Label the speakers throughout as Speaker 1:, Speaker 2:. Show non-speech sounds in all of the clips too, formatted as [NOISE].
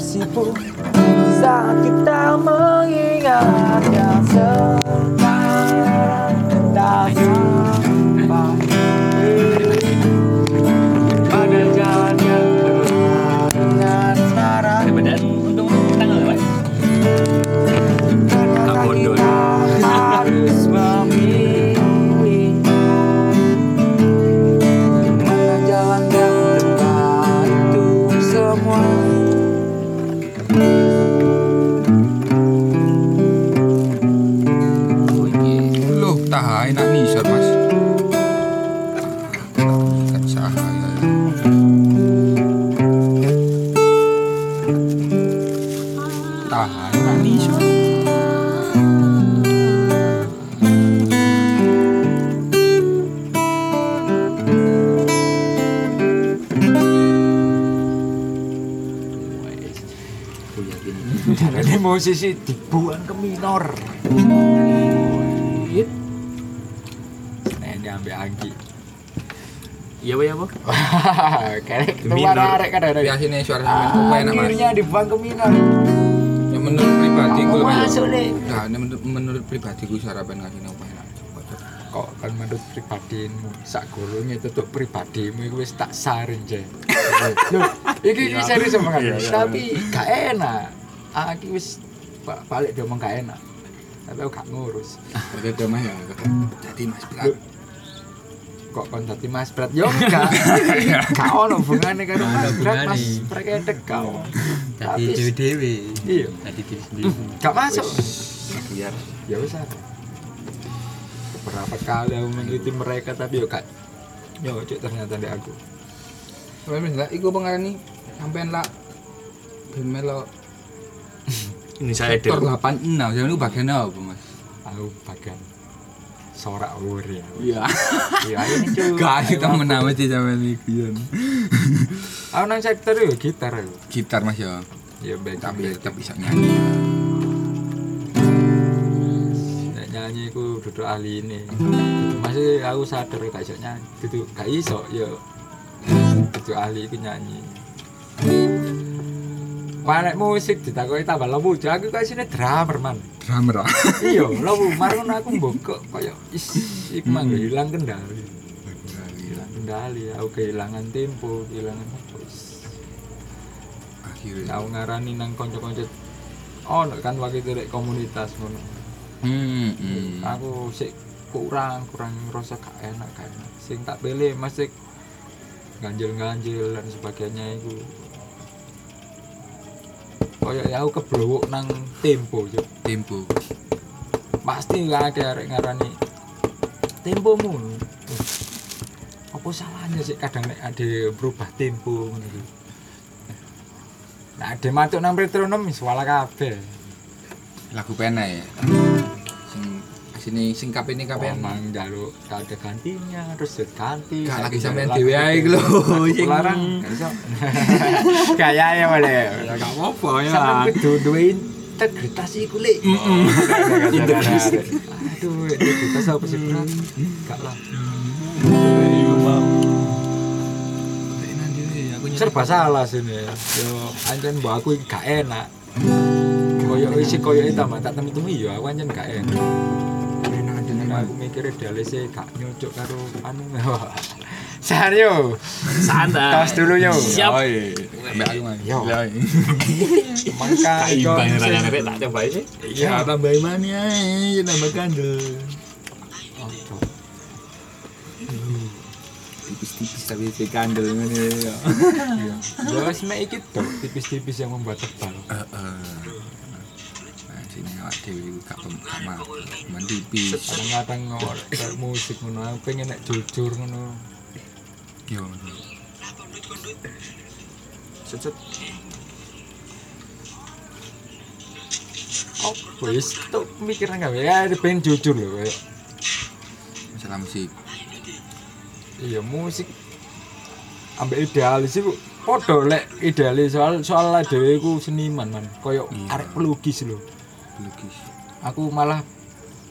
Speaker 1: membuat tersipu Saat kita mengingatnya Ini musisi dibuang ke minor. Ini ambil anggi.
Speaker 2: Iya, Pak, ya, Pak.
Speaker 1: Kayak
Speaker 2: Ke minor.
Speaker 1: arek kadang-kadang.
Speaker 3: Biasanya suara sampean. Kok enak, Mas.
Speaker 1: Akhirnya dibuang ke minor.
Speaker 3: Ya menurut pribadiku,
Speaker 1: Kamu
Speaker 3: Mas.
Speaker 1: masuk nih.
Speaker 3: Nah, ini menurut, menurut pribadiku sarapan ngasih apa enak.
Speaker 1: Kok kan menurut pribadimu? Sak gulungnya tutup pribadimu wis tak saring [LAUGHS] Loh, iki iki serius omongan
Speaker 2: Iya, iya.
Speaker 1: Tapi gak enak. Aki wis balik dia ngomong gak enak. Tapi aku gak ngurus.
Speaker 3: Oke, udah Mas ya. Jadi Mas Blat.
Speaker 1: kok kon dadi Mas Brat yo enggak. [LAUGHS] Gak ono hubungane karo Mas Brat Mas
Speaker 2: hubungane.
Speaker 1: Prekedek gak Tapi
Speaker 2: dewe-dewe.
Speaker 1: iya.
Speaker 2: Tadi diri sendiri.
Speaker 1: gak masuk.
Speaker 3: Biar.
Speaker 1: Ya wis ah. beberapa kali aku meneliti mereka tapi yo gak. Yo cuk ternyata di aku.
Speaker 3: Mas. Blat, iku pengarani sampean lah ben melo
Speaker 2: Ini saya
Speaker 3: sektor
Speaker 2: deh.
Speaker 3: 86. Jadi itu bagian apa, Mas?
Speaker 1: aku bagian sorak aku.
Speaker 3: Iya.
Speaker 1: iya [LAUGHS] ini cuy
Speaker 3: Gak kita menama sih sampean iki. ya.
Speaker 1: aku nang sektor yo gitar aku
Speaker 3: Gitar Mas ya.
Speaker 1: ya baik
Speaker 3: Tapi tetap bisa nyanyi.
Speaker 1: Nek nyanyi ku duduk ahli ini gitu. masih aku sadar gak iso nyanyi gitu gak iso ya duduk ahli itu nyanyi Panek musik ditakoni tambah lembu aku kok sini drummer man
Speaker 3: Drummer. ah. [LAUGHS]
Speaker 1: iya lembu marun aku mbokok kaya is iku mah hilang kendali hilang kendali aku kehilangan tempo kehilangan apa is.
Speaker 3: Akhirnya.
Speaker 1: aku ngarani nang kanca-kanca ono kan waktu itu komunitas ngono
Speaker 3: Hmm. hmm.
Speaker 1: aku sih kurang kurang rasa gak enak gak enak sing tak pilih masih ganjil ganjil dan sebagainya itu kayak ya aku keblowok nang tempo Cuk.
Speaker 3: Tempo.
Speaker 1: pasti gak ada arek ngarani tempomu apa salahnya sih kadang nek ada berubah tempo ngono nah ada matuk nang metronom wis wala kabeh
Speaker 3: Lagu pena ya. Sini sing kapene kapene.
Speaker 1: Emang jaluk gak ada gantinya terus jet ganti.
Speaker 3: Gak lagi sampean dhewe ae lho. [LAUGHS] Sing-
Speaker 1: larang kaya [LAUGHS] ya boleh.
Speaker 3: Ya gak apa-apa ya.
Speaker 1: duwe integritas iku lek
Speaker 3: Integritas.
Speaker 1: aduh integritas apa sih berat gak lah. Serba salah sini. Yo anjen mbak aku gak enak. Koyo isi koyo itu tak temu-temu iya aku anjen gak enak Nah, aku mikirnya dialise gak nyocok karo anu [LAUGHS] Sario
Speaker 2: Santai.
Speaker 1: tos dulu yo
Speaker 2: Siap.
Speaker 3: Oi. Mbak aku mah.
Speaker 1: Yo. [LAUGHS] Mangka
Speaker 2: rada tak coba sih.
Speaker 3: Ya tambah mana ya tambah kandel. Tipis-tipis tapi si kandel ngene ya.
Speaker 1: Iya. Ya wis mek iki tipis-tipis yang membuat tebal.
Speaker 3: Heeh. Dhewe iku gak mampu men tipis
Speaker 1: kadang-kadang musik ngono aku pengen nek jujur ngono
Speaker 3: yo
Speaker 1: oh wis tuh pemikiran gak ya pengen jujur loh kayak
Speaker 3: masalah musik
Speaker 1: iya musik ambek idealis iku podo lek idealis soal soal dhewe iku seniman man koyo
Speaker 3: Iya.
Speaker 1: arek pelukis lho
Speaker 3: lukis
Speaker 1: aku malah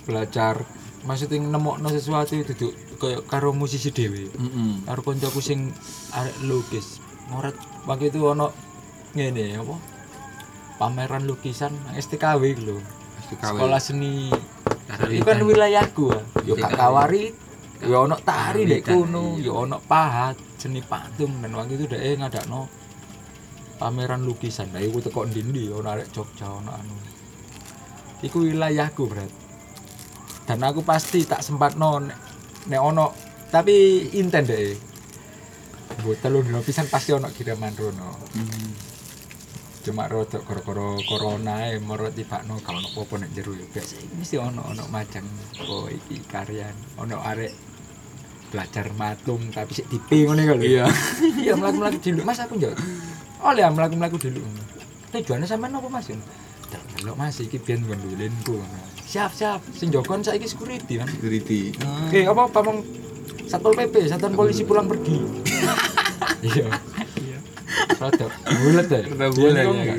Speaker 1: belajar maksudnya nemokno sesuatu duduk koyo karo musisi dhewe.
Speaker 3: Heeh
Speaker 1: karo koncoku sing arek lukis ngoret waktu itu ono ngene apa? Pameran lukisan STKW lho.
Speaker 3: Kawin
Speaker 1: sekolah seni. Itu kan wilayahku ah. yo
Speaker 2: STKW.
Speaker 1: gak kawari yo ono tari dek kono
Speaker 2: iya.
Speaker 1: yo ono pahat seni patung. Dan waktu itu dek ngadakno pameran lukisan. Nah iku teko ndi ono arek Jogja ono anu iku wilayahku berat dan aku pasti tak sempat nek nek ono tapi inten deh buat telur dino pisan pasti ono kiriman rono.
Speaker 3: Hmm.
Speaker 1: cuma rodok koro-koro corona e moro tibakno kalau ono apa nek jero ya biasa mesti ono ono macam oh iki karyan. Ono arek belajar matung tapi sik tipe ngene kali iya. [LAUGHS] Iya mlaku-mlaku dulu. Mas aku njok oleh ya mlaku-mlaku dulu. Tujuannya sampean apa mas Delok mas iki nggon lilinku siap siap sing jokon saiki security kan
Speaker 3: security
Speaker 1: Oke, apa pamong Satpol PP, satuan polisi pulang pergi. [LAUGHS] Iya. Rada bulet ya.
Speaker 3: Rada bulet
Speaker 1: kok
Speaker 3: ya.
Speaker 1: enggak.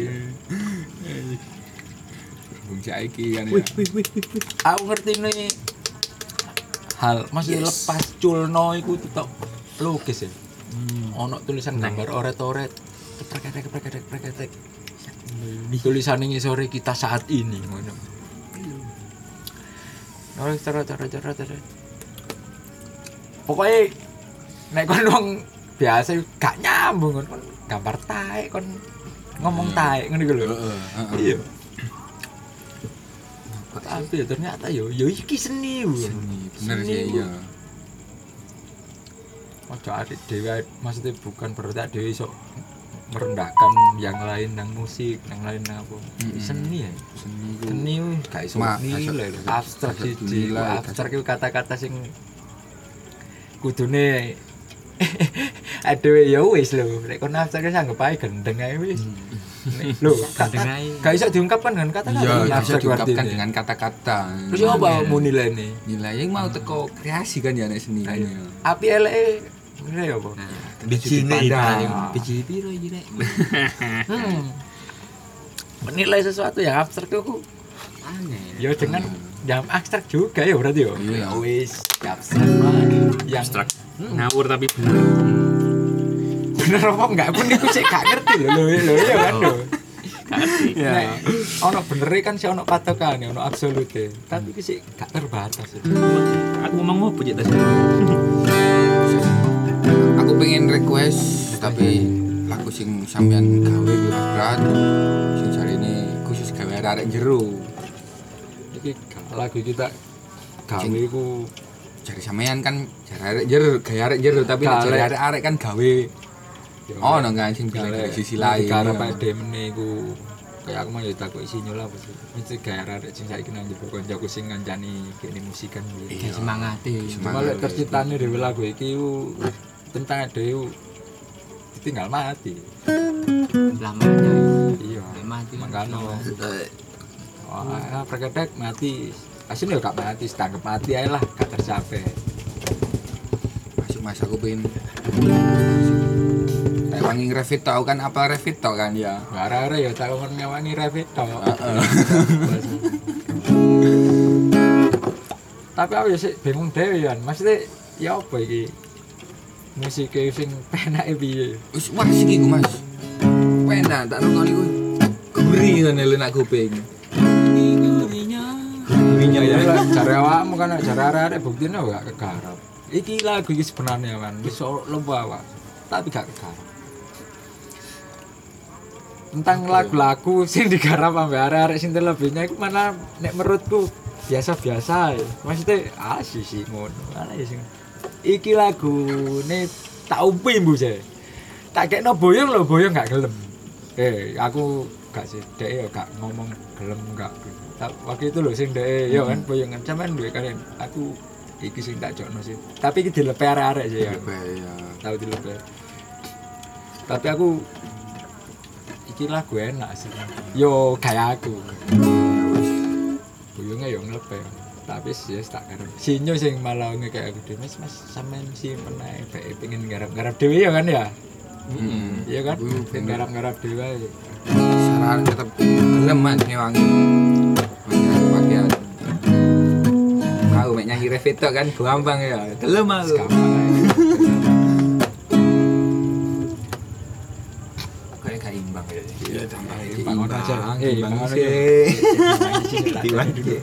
Speaker 3: Bung saiki kan ya
Speaker 2: Wih wih wih wih. wih.
Speaker 1: Aku ngerti nih hal masih lepas culno iku tetep logis ya. Ono tulisan gambar oret-oret kepreketek kepreketek kepreketek. Tulisan ini sore kita saat ini ngono. Oh, cara cara cara cara. Pokoknya nek kon wong biasa gak nyambung kon gambar taek kon ngomong taek ngono iku lho. Iya. Tapi ya ternyata yo yo iki seni. Bu.
Speaker 3: seni bener
Speaker 1: Seni,
Speaker 3: sih iya
Speaker 1: Ojo adik dewa maksudnya bukan berarti dewa iso merendahkan yang lain nang musik, yang lain nang apa.
Speaker 3: Mm-mm.
Speaker 1: Seni ya.
Speaker 3: seni
Speaker 1: Seni gak iso nilai Abstrak siji. Abstrak itu kata-kata sing [LAUGHS] kudune [LAUGHS] aduh ya wis lho. Nek kon abstrak wis anggap ae gendeng ae wis. Nek- lho [LAUGHS]
Speaker 2: Gendeng ae.
Speaker 1: gak iso diungkapkan dengan kata-kata
Speaker 3: iya bisa
Speaker 1: abstrak
Speaker 3: diungkapkan dengan kata-kata.
Speaker 1: Terus ya apa mau nilai nih
Speaker 3: nilai yang mau teko kreasi kan ya nek seni kan ya.
Speaker 1: Api eleke ngene ya apa
Speaker 2: Biji paling biji piro iki nek.
Speaker 1: hmm. menilai sesuatu yang abstrak itu
Speaker 2: Aneh.
Speaker 1: ya dengan yang abstrak juga ya berarti ya
Speaker 3: Iya.
Speaker 1: Ya wis abstrak yang
Speaker 2: Abstrak. Ngawur tapi bener.
Speaker 1: bener apa enggak pun iku sik gak ngerti lho lho lho ya kan lho. Nek ono bener kan sih ono patokan ono absolute tapi sik gak terbatas ya.
Speaker 2: Aku ngomong apa cek tadi?
Speaker 3: Aku pengen request tapi lagu sing sampean gawe berat sing jare ini khusus gawe arek jero
Speaker 1: iki gak lagu kita gawe iku
Speaker 3: jare sampean kan jare arek jero gawe arek jero tapi nek jare
Speaker 1: Lek.
Speaker 3: arek kan gawe
Speaker 1: ya,
Speaker 3: oh no kan sing bisa dari sisi lain
Speaker 1: karena. Pak Demene iku kayak aku mau ya takut isi nyola apa sih mesti gak ada sing saiki nang jero koncoku sing ngancani kene musikan kuwi
Speaker 3: Iya.
Speaker 2: Semangati.
Speaker 1: cuma lek terciptane dhewe lagu iki tentang dhewe ditinggal mati.
Speaker 2: Lamanya.
Speaker 1: iya.
Speaker 2: Mati.
Speaker 1: Makanya. wah perkedek mati. Asine yo gak mati setangkep mati ae lah gak tercapai.
Speaker 3: Masuk mas aku pengen Kayak wangi revit tau kan? Apa revit tau kan? Ya.
Speaker 1: Gara-gara ya tak kon ngewangi revit tok tapi aku ya sih bingung dhewe ya maksudnya ya apa iki musik sing penake piye?
Speaker 3: Wis wah sih iku mas. Pena tak nongol iku. Gurih kan lho nak kuping.
Speaker 1: Iya ya. Lah, cari awakmu kan, cari arek-arek buktinya gak kegarap. Iki lagu iki sebenarnya kan, bisa lomba awak, tapi gak kegarap. Tentang lagu-lagu sing digarap sampe arek-arek sing terlebihnya itu mana nek menurutku biasa-biasa ya. Maksudnya ah sih sih ngono. Mana ya sing iki lagu ne tak umpi mbu saya. Tak kekno boyong lho, boyong gak gelem. Eh, aku
Speaker 2: gak sih dek ya gak ngomong gelem gak waktu itu loh sing dek ya kan boyongan cuman duwe kalian aku iki sing tak jokno sih. Tapi iki dilepe arek-arek sih ya.
Speaker 3: Lebih ya.
Speaker 2: tahu dilepe tapi aku iki lagu enak sih. Yo kayak aku. Boyongnya yo ngelepe tapi sih tak garap sinyo sing malah kayak aku dhewe mas mas sampean si meneh bae pengen garap-garap dhewe ya kan ya iya kan pengen garap-garap dhewe aja.
Speaker 3: Saran tetap gelem mak nyewangi. Pakaian mek nyanyi revit tok kan gampang ya. Gelem aku.
Speaker 2: Gampang.
Speaker 3: Kayak imbang ya.
Speaker 2: Iya, tambah
Speaker 3: Imbang
Speaker 2: aja.
Speaker 3: Imbang
Speaker 2: imbang
Speaker 3: sih.
Speaker 2: Aja.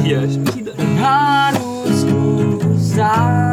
Speaker 4: Iya, tidak.
Speaker 1: harus ku sadari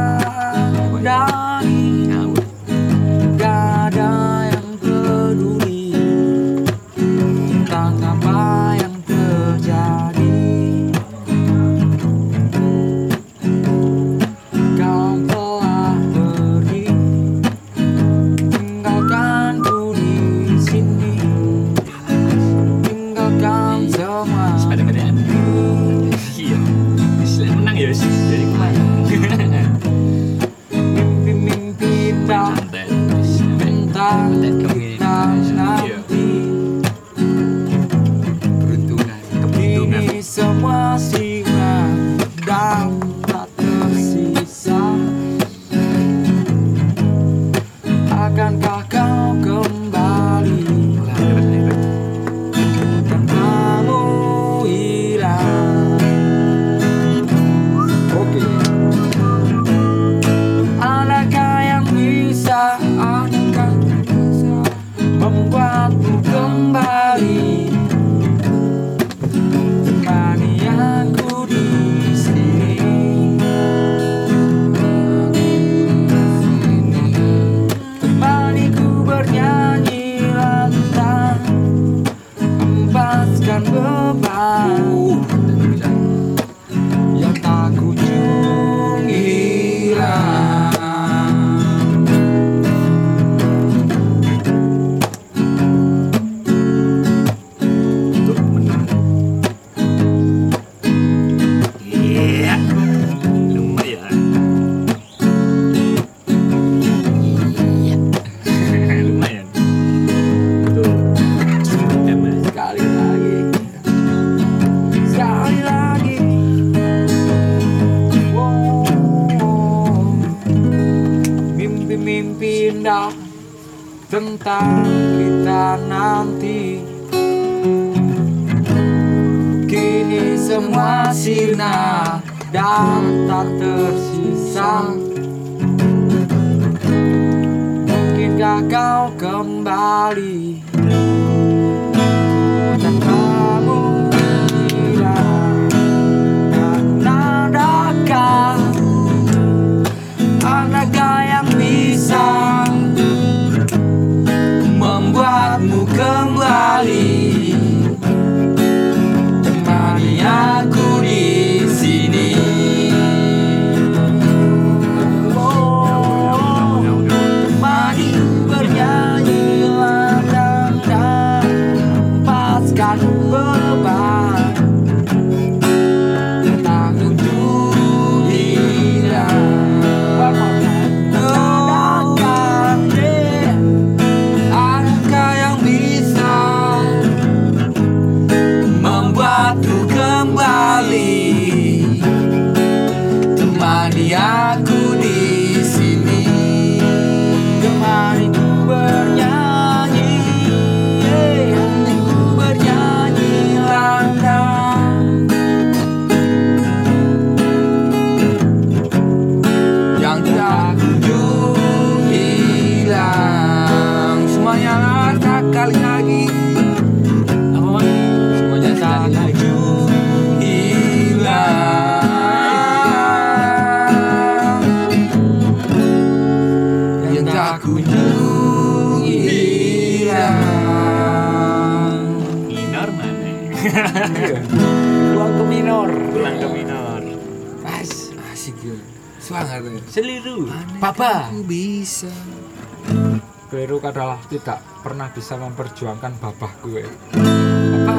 Speaker 1: tidak pernah bisa memperjuangkan babah gue. Apa?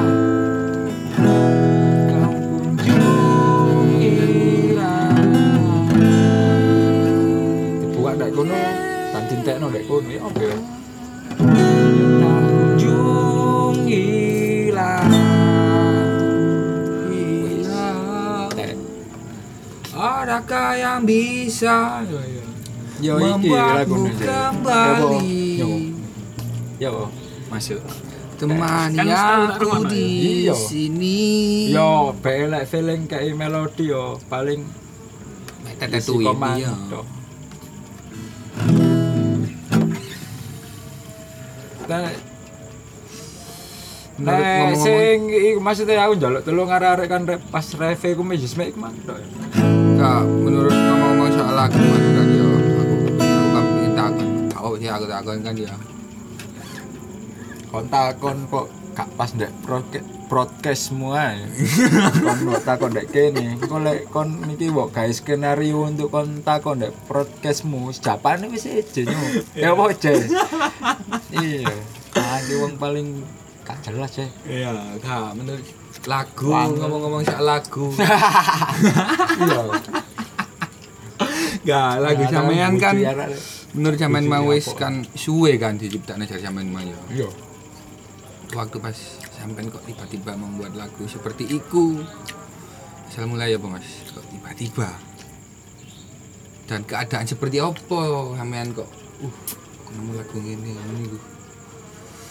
Speaker 1: Dibuat dek kono, dan tintekno dek kono ya ya? Kunjungilah. Tek.
Speaker 3: Adakah yang bisa
Speaker 1: Yo iki
Speaker 3: membuatmu
Speaker 1: lagune.
Speaker 3: kembali
Speaker 1: Yo. Yo.
Speaker 2: masuk
Speaker 3: temani
Speaker 2: Kan tak
Speaker 3: aku di
Speaker 1: Iya.
Speaker 3: sini.
Speaker 1: Yo, belek feeling kayak melodi yo, paling
Speaker 3: Tetet tuh ya.
Speaker 1: komando. Nah, Nah, sing iku maksudnya aku njaluk telu arek-arek kan pas reve ku mejis mek man tok.
Speaker 3: Kak, menurut ngomong-ngomong soal lagu kan ya aku aku kan pengen takon. Tahu sih aku takon kan ya.
Speaker 1: Kon takon kok gak pas ndek broadcast broadcast semua. kon kok takon ndek kene. Kon lek kon niki mbok gawe skenario untuk kon takon ndek broadcastmu, japane wis eje nyo. Ya apa je? Iya. Aku wong paling gak jelas ya.
Speaker 3: Iya, Kak, menurut lagu ngomong-ngomong soal lagu. [LAUGHS]
Speaker 1: Iya.
Speaker 3: Gak, lagu sampean kan menurut sampean mau wis kan suwe kan diciptakne dari sampean mau ya.
Speaker 1: Iya.
Speaker 3: Waktu pas sampean kok tiba-tiba membuat lagu seperti iku. Asal mulai ya, Mas. Kok tiba-tiba. Dan keadaan seperti apa sampean kok uh aku nemu lagu ini ini gue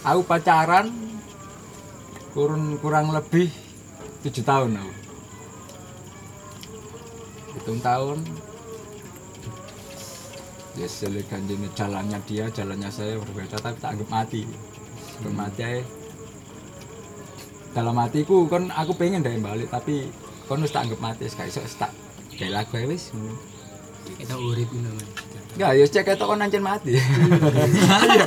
Speaker 1: Aku pacaran kurun kurang lebih tujuh tahun aku. Hitung tahun. Ya selekan jenis jalannya dia, jalannya saya berbeda tapi tak anggap mati. Anggap mati aja. Dalam hatiku kan aku pengen deh balik tapi kon wis tak anggap mati sekali iso tak kayak lagu ae wis.
Speaker 4: Kita urip ngono.
Speaker 1: Enggak, ya cek ketok kon ancen mati. Iya.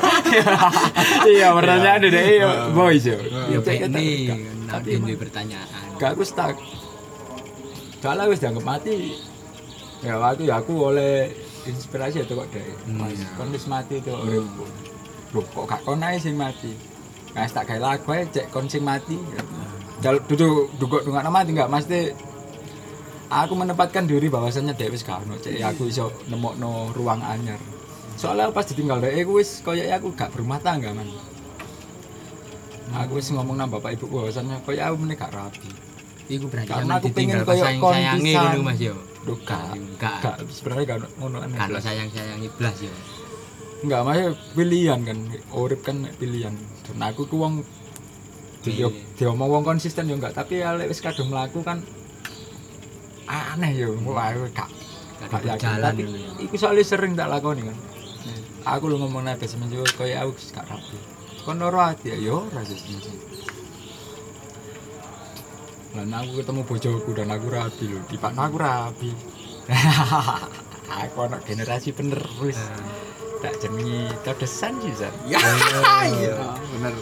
Speaker 1: [LAUGHS] Iya, pertanyaan deh iya, boys yo.
Speaker 4: Ya
Speaker 1: gak.
Speaker 4: tapi ini pertanyaan.
Speaker 1: gak aku stuck. Soalnya wis dianggap mati. Ya waktu ya aku oleh inspirasi itu kok deh. Mas,
Speaker 3: iya.
Speaker 1: kon wis mati itu uripku. Loh, kok gak kon ae sing mati. Nah, tak kayak lagu cek kon sing mati. Dal duduk duduk dungak mati enggak mesti aku menempatkan diri bahwasannya Dewi ono cek aku iso nemokno ruang anyar. Soalnya pas ditinggal dhek aku wis koyo aku gak berumah tangga man. Aku wis ngomong nang bapak ibu bahwasannya koyo aku meneh gak rapi.
Speaker 4: Iku berarti
Speaker 1: Karena aku pengen
Speaker 4: sayangi
Speaker 1: kondisan.
Speaker 4: Mas yo.
Speaker 1: Duh gak. Gak sebenarnya gak ono- ngono aneh.
Speaker 4: Kan sayang sayangi blas yo.
Speaker 1: Enggak, maksudnya pilihan kan. Urip kan pilihan. Dan aku ku wong dia diomong wong konsisten yo enggak, tapi ya lek wis kadung mlaku kan aneh yo. Wah, aku gak gak yakin.
Speaker 4: berjalan
Speaker 1: Tapi
Speaker 4: ngono ya.
Speaker 1: iku soalnya sering tak lakoni kan. Aku lu ngomong nabe semenjak koyo aku gak rapi. Kon loro ati ya yo ora sih semenjak. Dan aku ketemu bojoku dan aku rapi lho. Di aku rapi. [LAUGHS] aku anak generasi penerus. Tak jenengi tedesan sih, San.
Speaker 3: ya iya bener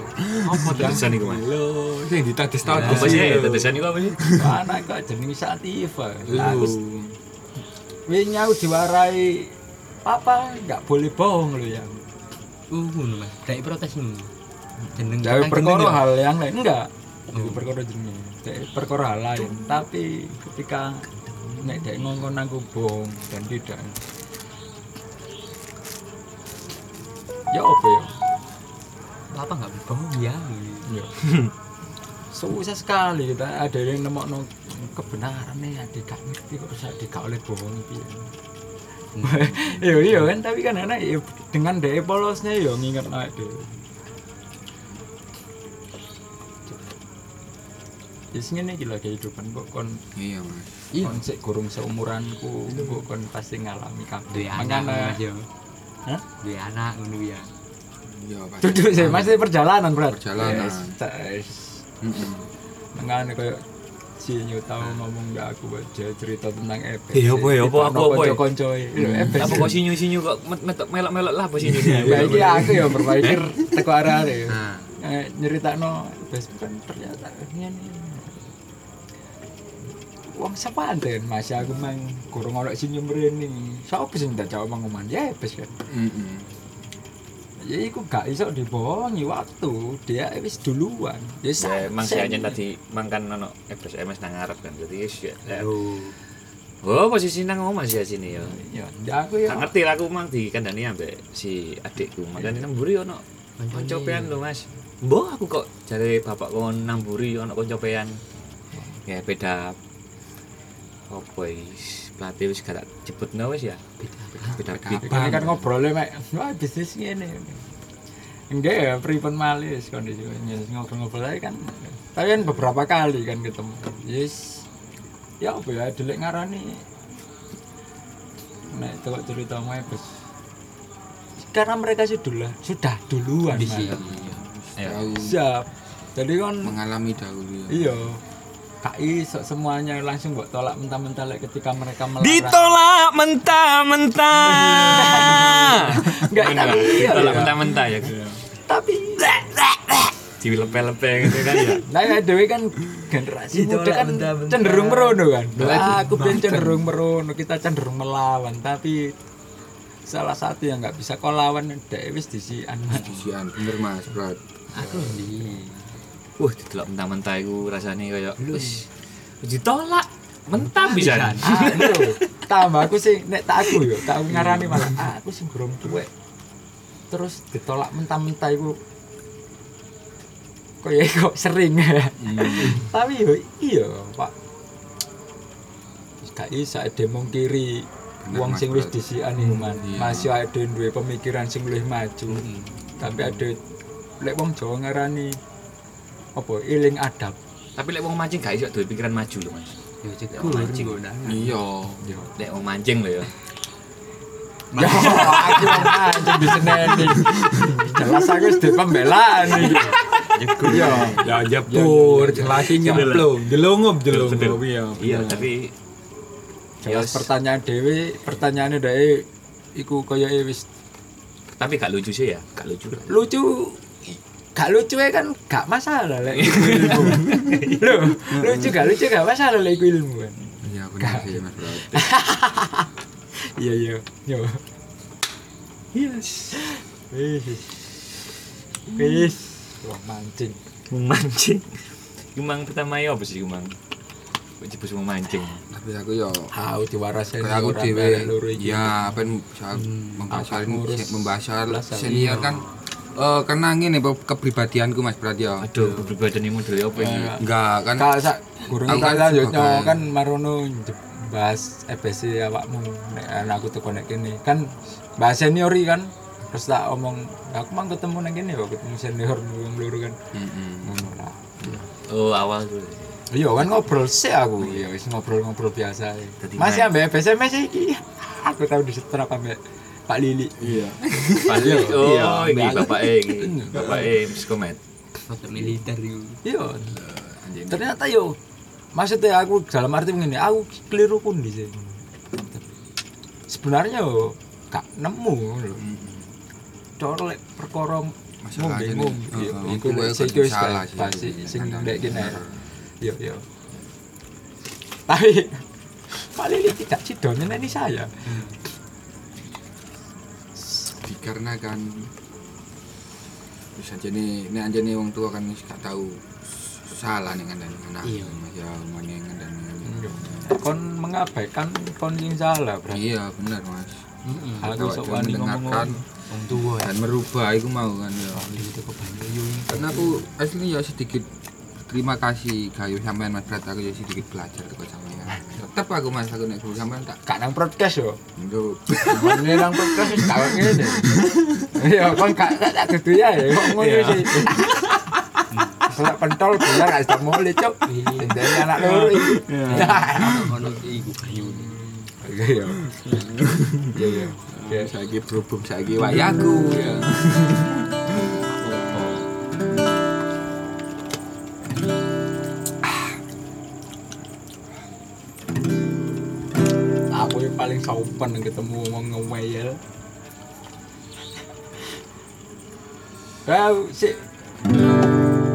Speaker 2: apa tetesan iku mas
Speaker 3: lo sing ditatis
Speaker 2: apa
Speaker 3: tatis
Speaker 2: sih ya tetesan iku apa sih
Speaker 1: Anak kok jenengi Sativa. Aku s- wingi aku diwarai papa nggak boleh bohong lo ya.
Speaker 4: Uh, ngono Mas. Dek protes ngono. Jeneng
Speaker 1: Dari
Speaker 4: jeneng
Speaker 1: perkara
Speaker 4: yo.
Speaker 1: hal yang lain enggak.
Speaker 4: Oh.
Speaker 1: Itu perkara jeneng. Dari perkara hal lain. Tapi ketika nek dek ngongkon aku bohong dan tidak. Ya apa ya?
Speaker 4: Apa enggak bohong ya?
Speaker 1: Ya. [LAUGHS] Susah sekali kita ada yang nemokno kebenaran nih adik gak ngerti kok bisa adik gak oleh bohong piye. Iya iya kan tapi kan anak ya dengan daya polosnya ya nginget anak dhewe. Ya sing ngene iki lho kehidupan kok kon
Speaker 3: iya mas
Speaker 4: Iya.
Speaker 1: kon sik gurung seumuranku kok kon pasti ngalami kabeh.
Speaker 4: Duwe
Speaker 1: Hah?
Speaker 4: Duwe anak ngono ya.
Speaker 3: iya mas
Speaker 1: duduk sih masih perjalanan berat.
Speaker 3: Perjalanan.
Speaker 1: Yes. Makanya kayak si Nyu tahu ngomong ke aku aja cerita tentang Ebes.
Speaker 2: Iya, apa ya? Apa- apa- ya?
Speaker 1: Itu Ebes.
Speaker 2: apa kok sinyu sinyu kok met- met- melok melok lah apa sinyu
Speaker 1: Ya iki aku ya berpikir teko arah ya.
Speaker 4: Nah,
Speaker 1: Eh, nyeritakno Ebes kan ternyata ngene. Wong sepanten Mas aku mang kurang ono senyum rene. Sopo sing tak jawab ngomongan ya bes kan.
Speaker 3: Heeh.
Speaker 1: Ya iku gak iso dibohongi waktu. Dia wis duluan. Ya
Speaker 2: Ya emang
Speaker 1: sen-
Speaker 2: Anjen tadi mangkan ono FS MS nang ngarep kan. Jadi ya. ya. Oh, posisi nang omah sih sini ya.
Speaker 1: Ya, ya aku ya.
Speaker 2: Gak ngerti lah aku mang dikandani ambek si adikku. Makanya nang mburi ono koncopean lho, Mas. Mbok aku kok jare bapak kon nang mburi ono koncopean. Ya beda apa wis pelatih wis gak jebutno wis ya. Beda beda.
Speaker 1: Ini kan ngobrolnya mek, wah bisnis ngene. Enggak ya, pripun malis kondisinya ngobrol-ngobrol aja kan. Tapi kan beberapa kali kan ketemu. Yes. Ya apa ya, delik ngarani. Nek itu kok cerita bos. Karena mereka sudah sudah duluan.
Speaker 4: Di sini.
Speaker 1: Siap. Jadi kan
Speaker 3: mengalami dahulu ya.
Speaker 1: iya. Iso semuanya langsung kok tolak mentah-mentah lek ketika mereka melarang.
Speaker 2: Ditolak mentah-mentah. [LAUGHS]
Speaker 1: Enggak, tapi iya.
Speaker 2: Ditolak mentah-mentah ya.
Speaker 1: Tapi
Speaker 2: Dilepe-lepe gitu kan ya.
Speaker 1: Nah, ya Dewi kan generasi muda kan cenderung merono kan.
Speaker 3: Nah,
Speaker 1: aku ben cenderung merono, kita cenderung melawan, tapi salah satu yang nggak bisa kau lawan Dewi wis disian.
Speaker 3: Disian bener Mas, Bro.
Speaker 4: Aku ndi.
Speaker 2: Wah, ditolak mentah-mentah iku rasane kaya wis ditolak mentah bisa.
Speaker 1: Aduh, tambah aku sih nek tak aku yo, tak ngarani malah ah, aku sing gurung tuwek. Terus ditolak mentah-mentah iku. Kok ya kok sering. Tapi yo iya pak. Gak isa demo kiri wong sing wis
Speaker 3: Bro.
Speaker 1: disian iku man
Speaker 3: Iya.
Speaker 1: masih ada duwe pemikiran sing luwih maju. Tapi ada lek wong Jawa ngarani apa iling adab
Speaker 2: Tapi lek wong mancing gak iso duwe pikiran maju lho, Mas.
Speaker 4: Yo
Speaker 2: Ya,
Speaker 4: cekur
Speaker 2: mancing.
Speaker 4: nggonangan.
Speaker 3: Iya.
Speaker 2: Lek wong mancing lho ya.
Speaker 1: Ya, aku yang anjing diseneni. Jelas aku di pembelaan iki.
Speaker 4: Cekur.
Speaker 1: Iya.
Speaker 3: Ya
Speaker 1: jebur,
Speaker 3: jelasin
Speaker 2: nyemplung.
Speaker 3: Jelungum
Speaker 2: Betul.
Speaker 3: iya.
Speaker 2: Iya, tapi
Speaker 1: Jelas pertanyaan Dewi, pertanyaannya Dewi iku kaya wis
Speaker 2: tapi gak lucu sih ya, gak lucu.
Speaker 1: lucu gak lucu ya kan gak masalah iku ilmu. [LAUGHS] Loh, lucu gak lucu gak masalah iku ilmu kan.
Speaker 3: Iya benar sih Mas, Bro. [LAUGHS]
Speaker 1: Iya iya. Yo.
Speaker 2: Yes.
Speaker 1: Wis. Wis. Wah mancing.
Speaker 2: Memancing. Kumang pertama ya apa sih kumang? Kok jebus mau mancing.
Speaker 3: Tapi aku yo
Speaker 1: Hau diwarasen
Speaker 3: kayak aku
Speaker 1: bareng loro iki.
Speaker 3: ya apa misal membahas
Speaker 1: Apa ngurus
Speaker 3: membahas soal
Speaker 1: belas hal.
Speaker 3: senior
Speaker 1: Iya.
Speaker 3: kan eh karena ngene Bro, kepribadianku Mas Bro ya.
Speaker 2: Aduh, kepribadian ini model apa ini?
Speaker 1: Ya.
Speaker 3: Enggak kan
Speaker 1: sak gurung
Speaker 3: Aku
Speaker 1: kita
Speaker 3: kan
Speaker 1: lanjutnya kan marono bahas EBC awakmu nek aku teko nek kene kan bahas seniori kan terus tak omong aku mang ketemu nek kene kok ketemu senior loro kan
Speaker 3: Heeh.
Speaker 1: ngono lah
Speaker 2: Oh, awal dulu.
Speaker 1: iya kan ngobrol sih aku iya wis ngobrol-ngobrol biasa masih ambek EBC masih iki [LAUGHS] aku tahu di setrap ambek Pak Lili iya.
Speaker 2: Pasti, [LAUGHS] oh,
Speaker 1: Iya,
Speaker 2: ini bapak E, ini. Bapak E, psikomet.
Speaker 4: Foto militer itu.
Speaker 1: iya. Ternyata yo maksudnya aku dalam arti begini aku keliru pun di sini sebenarnya yo gak nemu. Lho cara lek perkara
Speaker 3: Masalah ini,
Speaker 1: iya iku lek sing
Speaker 3: salah sih,
Speaker 1: pasti
Speaker 3: iya,
Speaker 1: sing ndek kene. yo yo. Tapi Pak Lili tidak cido nyeneni saya
Speaker 3: dikarenakan bisa jadi ini aja nih wong tua kan wis gak tahu salah nih kan anak
Speaker 4: Iya.
Speaker 3: Ya mana yang dan
Speaker 1: kon mengabaikan kon sing salah berarti
Speaker 3: iya benar mas.
Speaker 4: Heeh.
Speaker 1: aku
Speaker 3: Kalau
Speaker 1: sok wani ngomong
Speaker 4: Wong tua.
Speaker 3: dan merubah itu mau kan ya. Karena aku asli ya sedikit terima kasih kayu sampean mas Prat aku ya sedikit belajar ke sampean tetap aku mas aku nek sampean tak
Speaker 1: gak nang podcast yo
Speaker 3: Nduk.
Speaker 1: Ini nang podcast wis ngene. Ya kon gak gak tak dudu ya ya kok ngono
Speaker 2: Iya.
Speaker 1: sih. Selak pentol biar gak tak mulai cok. Dene anak loro iki.
Speaker 4: Ono iku banyu.
Speaker 1: Iya ya. Iya ya.
Speaker 3: ya saiki berhubung saiki wayaku
Speaker 1: sopan ketemu wong ngewel. Kau sih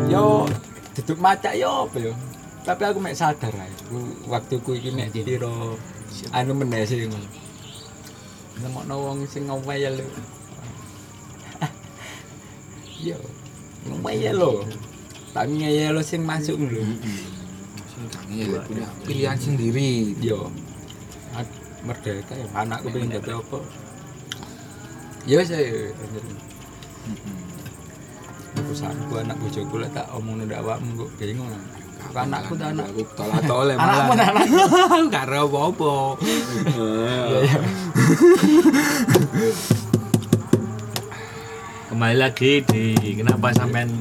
Speaker 1: yo duduk maca yo apa yo? tapi aku mek sadar ae. Ku- waktu ku iki nek piro? Anu meneh sih ngono nemokno wong sing ngomel lho [LAUGHS] yo ngomel lho. Tak ngeyel sing masuk lho.
Speaker 3: Sing ngeyel, punya pilihan sendiri.
Speaker 1: Yo merdeka ya anakku pengen dadi apa? Ya wis ae perusahaanku anak bojoku lek tak omongno ndak awakmu kok bingung anakku tak anak.
Speaker 3: aku tolak tolak malah.
Speaker 1: Tak anak [LAUGHS]
Speaker 3: aku gak ero apa-apa.
Speaker 2: Kembali lagi di kenapa sampean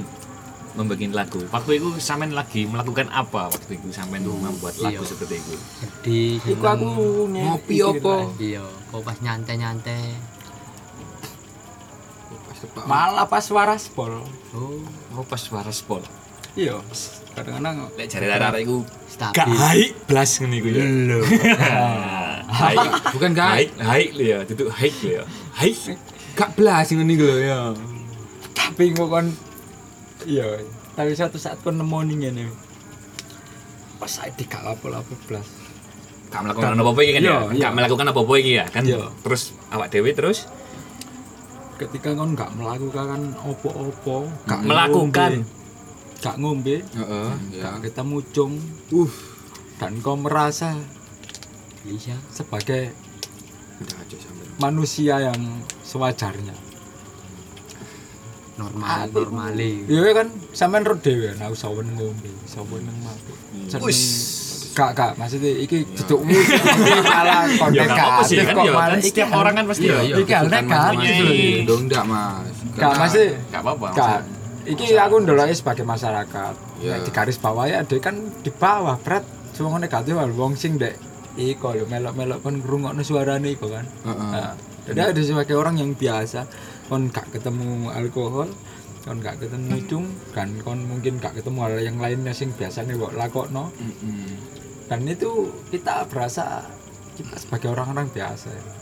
Speaker 2: membuat lagu. Waktu itu sampean lagi melakukan apa waktu itu? Sampean tuh membuat lagu
Speaker 4: Iya.
Speaker 2: seperti itu.
Speaker 4: Di
Speaker 1: iku aku
Speaker 3: Ngopi apa?
Speaker 4: Iya, kok pas nyantai-nyantai.
Speaker 3: pas tepak
Speaker 1: malah pas waras pol
Speaker 4: Oh,
Speaker 2: oh pas suara spol
Speaker 1: iya kadang-kadang
Speaker 2: lek jare arek iku gak
Speaker 4: stabil.
Speaker 2: haik blas ngene iku ya.
Speaker 4: Lho. [LAUGHS]
Speaker 2: haik.
Speaker 3: Bukan gak
Speaker 2: haik. Haik lho ya duduk haik lho ya. Haik.
Speaker 3: Gak belas ngono iki lho ya.
Speaker 1: Tapi kok kon iya. Tapi suatu saat kon nemu ning ngene. Pas saya di lapo-lapo blas.
Speaker 2: Gak melakukan apa-apa kan ya?
Speaker 1: Iya, iya.
Speaker 2: gak melakukan apa-apa ya kan?
Speaker 1: Iya.
Speaker 2: terus awak dewe terus?
Speaker 1: Ketika kon nggak melakukan opo-opo
Speaker 3: Gak
Speaker 2: melakukan?
Speaker 1: Gak ngombe.
Speaker 3: Ya
Speaker 1: gak ketemu cung
Speaker 3: uh
Speaker 1: dan kau merasa
Speaker 4: Bisa.
Speaker 1: sebagai manusia yang sewajarnya
Speaker 4: Normal,
Speaker 1: Aku-
Speaker 4: normale.
Speaker 1: iya kan sampean ro dhewe nah usah weneng ngombe usah weneng mabuk
Speaker 2: Wis.
Speaker 1: gak gak maksudnya iki dudukmu [LAUGHS] malah konten
Speaker 2: ya sih
Speaker 1: kreatif
Speaker 2: kan
Speaker 1: kok
Speaker 2: ya
Speaker 1: malah
Speaker 2: kan
Speaker 1: iki
Speaker 2: setiap
Speaker 1: hal-
Speaker 2: orang kan pasti
Speaker 4: Iya,
Speaker 1: iki hal
Speaker 3: mas-
Speaker 1: gitu.
Speaker 2: Iya.
Speaker 3: dong enggak mas Karena-
Speaker 1: masih
Speaker 2: gak apa-apa
Speaker 1: Gak. Iki aku ndeloknya sebagai masyarakat.
Speaker 3: Iya.
Speaker 1: Nek di garis bawah ya ada kan di bawah berat semua negatif wong sing dek iko lho melok-melok kon ngrungokno suarane iko kan.
Speaker 3: Heeh.
Speaker 1: Nah, jadi ada sebagai orang yang biasa kon gak ketemu alkohol, kon gak ketemu cung, kan kon mungkin gak ketemu hal yang lainnya sing biasanya kok lakokno
Speaker 3: Mm-mm.
Speaker 1: dan itu kita berasa kita sebagai orang-orang biasa ya. [COUGHS]